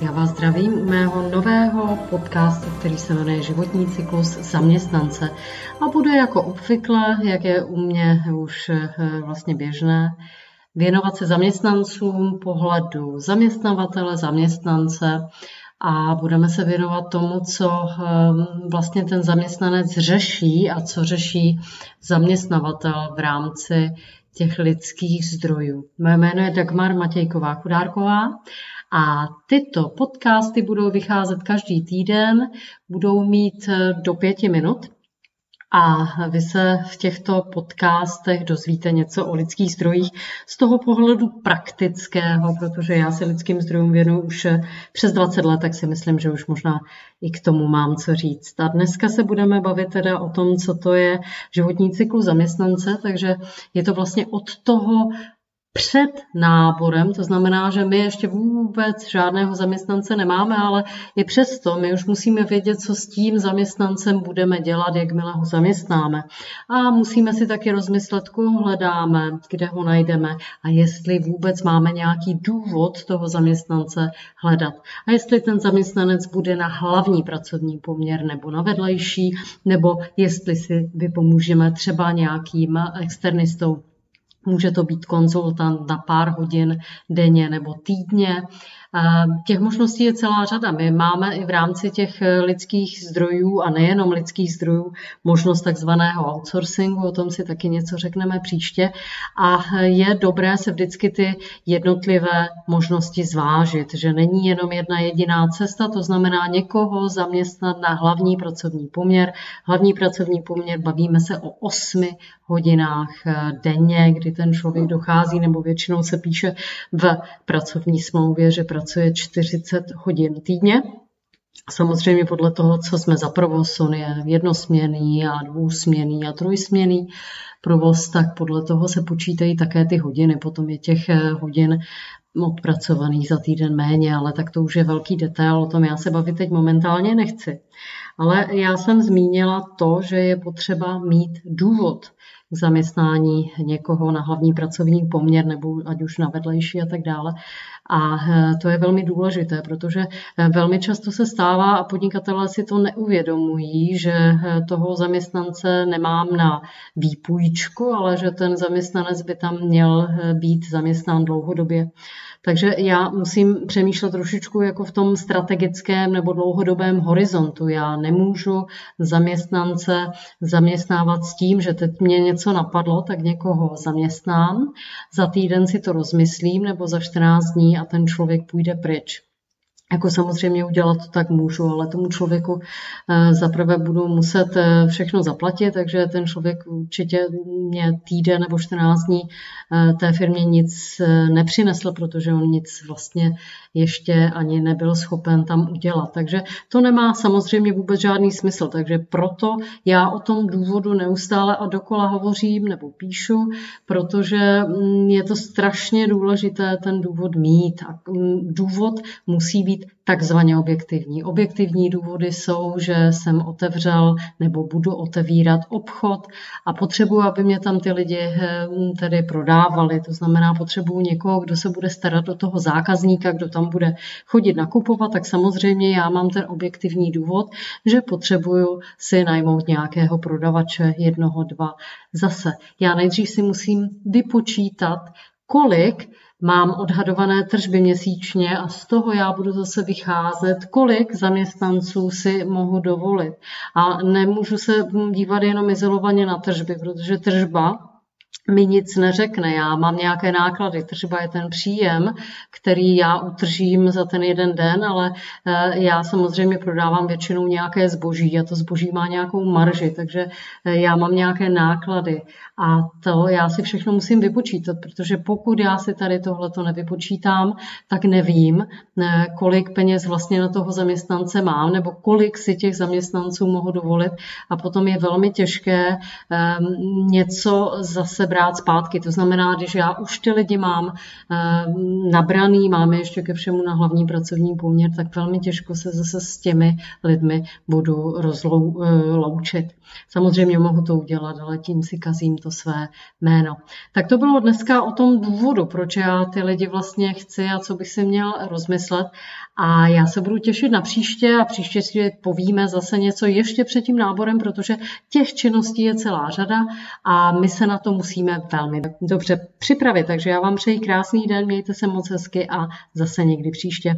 Já vás zdravím u mého nového podcastu, který se jmenuje Životní cyklus zaměstnance a bude jako obvykle, jak je u mě už eh, vlastně běžné, věnovat se zaměstnancům pohledu zaměstnavatele, zaměstnance a budeme se věnovat tomu, co ehm, vlastně ten zaměstnanec řeší a co řeší zaměstnavatel v rámci těch lidských zdrojů. Moje jméno je Dagmar Matějková Chudárková a tyto podcasty budou vycházet každý týden, budou mít eh, do pěti minut. A vy se v těchto podcastech dozvíte něco o lidských zdrojích z toho pohledu praktického, protože já se lidským zdrojům věnu už eh, přes 20 let, tak si myslím, že už možná i k tomu mám co říct. A dneska se budeme bavit teda o tom, co to je životní cyklus zaměstnance, takže je to vlastně od toho před náborem, to znamená, že my ještě vůbec žádného zaměstnance nemáme, ale i přesto my už musíme vědět, co s tím zaměstnancem budeme dělat, jakmile ho zaměstnáme. A musíme si taky rozmyslet, koho hledáme, kde ho najdeme a jestli vůbec máme nějaký důvod toho zaměstnance hledat. A jestli ten zaměstnanec bude na hlavní pracovní poměr nebo na vedlejší, nebo jestli si vypomůžeme třeba nějakým externistou Může to být konzultant na pár hodin denně nebo týdně. Těch možností je celá řada. My máme i v rámci těch lidských zdrojů a nejenom lidských zdrojů možnost takzvaného outsourcingu, o tom si taky něco řekneme příště. A je dobré se vždycky ty jednotlivé možnosti zvážit, že není jenom jedna jediná cesta, to znamená někoho zaměstnat na hlavní pracovní poměr. Hlavní pracovní poměr bavíme se o osmi hodinách denně, kdy ten člověk dochází, nebo většinou se píše v pracovní smlouvě, že pracuje 40 hodin týdně. Samozřejmě podle toho, co jsme za provoz, on je jednosměný a dvousměný a trojsměný provoz, tak podle toho se počítají také ty hodiny. Potom je těch eh, hodin odpracovaných za týden méně, ale tak to už je velký detail, o tom já se bavit teď momentálně nechci. Ale já jsem zmínila to, že je potřeba mít důvod zaměstnání někoho na hlavní pracovní poměr nebo ať už na vedlejší a tak dále. A e, to je velmi důležité, protože e, velmi často se stává a podnikatelé si to neuvědomují, že e, toho zaměstnance nemám na výpůjčku, ale že ten zaměstnanec by tam měl být zaměstnán dlouhodobě. Takže já musím přemýšlet trošičku jako v tom strategickém nebo dlouhodobém horizontu. Já nemůžu zaměstnance zaměstnávat s tím, že teď mě něco napadlo, tak někoho zaměstnám, za týden si to rozmyslím nebo za 14 dní a ten člověk půjde pryč. Jako samozřejmě udělat to tak můžu, ale tomu člověku eh, zaprvé budu muset eh, všechno zaplatit, takže ten člověk určitě mě týden nebo 14 dní eh, té firmě nic nepřinesl, protože on nic vlastně ještě ani nebyl schopen tam udělat. Takže to nemá samozřejmě vůbec žádný smysl. Takže proto já o tom důvodu neustále a dokola hovořím nebo píšu, protože mm, je to strašně důležité ten důvod mít. A mm, důvod musí být takzvaně objektivní. Objektivní důvody jsou, že jsem otevřel nebo budu otevírat obchod a potřebuji, aby mě tam ty lidi hm, tedy prodávali. To znamená, potřebuji někoho, kdo se bude starat do toho zákazníka, kdo tam bude chodit nakupovat, tak samozřejmě já mám ten objektivní důvod, že potřebuju si najmout nějakého prodavače, jednoho, dva. Zase, já nejdřív si musím vypočítat, kolik mám odhadované tržby měsíčně a z toho já budu zase vycházet, kolik zaměstnanců si mohu dovolit. A nemůžu se dívat jenom izolovaně na tržby, protože tržba mi nic neřekne. Já mám nějaké náklady, třeba je ten příjem, který já utržím za ten jeden den, ale eh, já samozřejmě prodávám většinou nějaké zboží a to zboží má nějakou marži, takže eh, já mám nějaké náklady a to já si všechno musím vypočítat, protože pokud já si tady tohleto nevypočítám, tak nevím, eh, kolik peněz vlastně na toho zaměstnance mám, nebo kolik si těch zaměstnanců mohu dovolit a potom je velmi těžké něco zase brát vrát zpátky. To znamená, když já už ty lidi mám nabraný, máme ještě ke všemu na hlavní pracovní poměr, tak velmi těžko se zase s těmi lidmi budu rozloučit. Samozřejmě mohu to udělat, ale tím si kazím to své jméno. Tak to bylo dneska o tom důvodu, proč já ty lidi vlastně chci a co bych si měl rozmyslet. A já se budu těšit na příště a příště si povíme zase něco ještě před tím náborem, protože těch činností je celá řada a my se na to musíme velmi dobře připravit. Takže já vám přeji krásný den, mějte se moc hezky a zase někdy příště.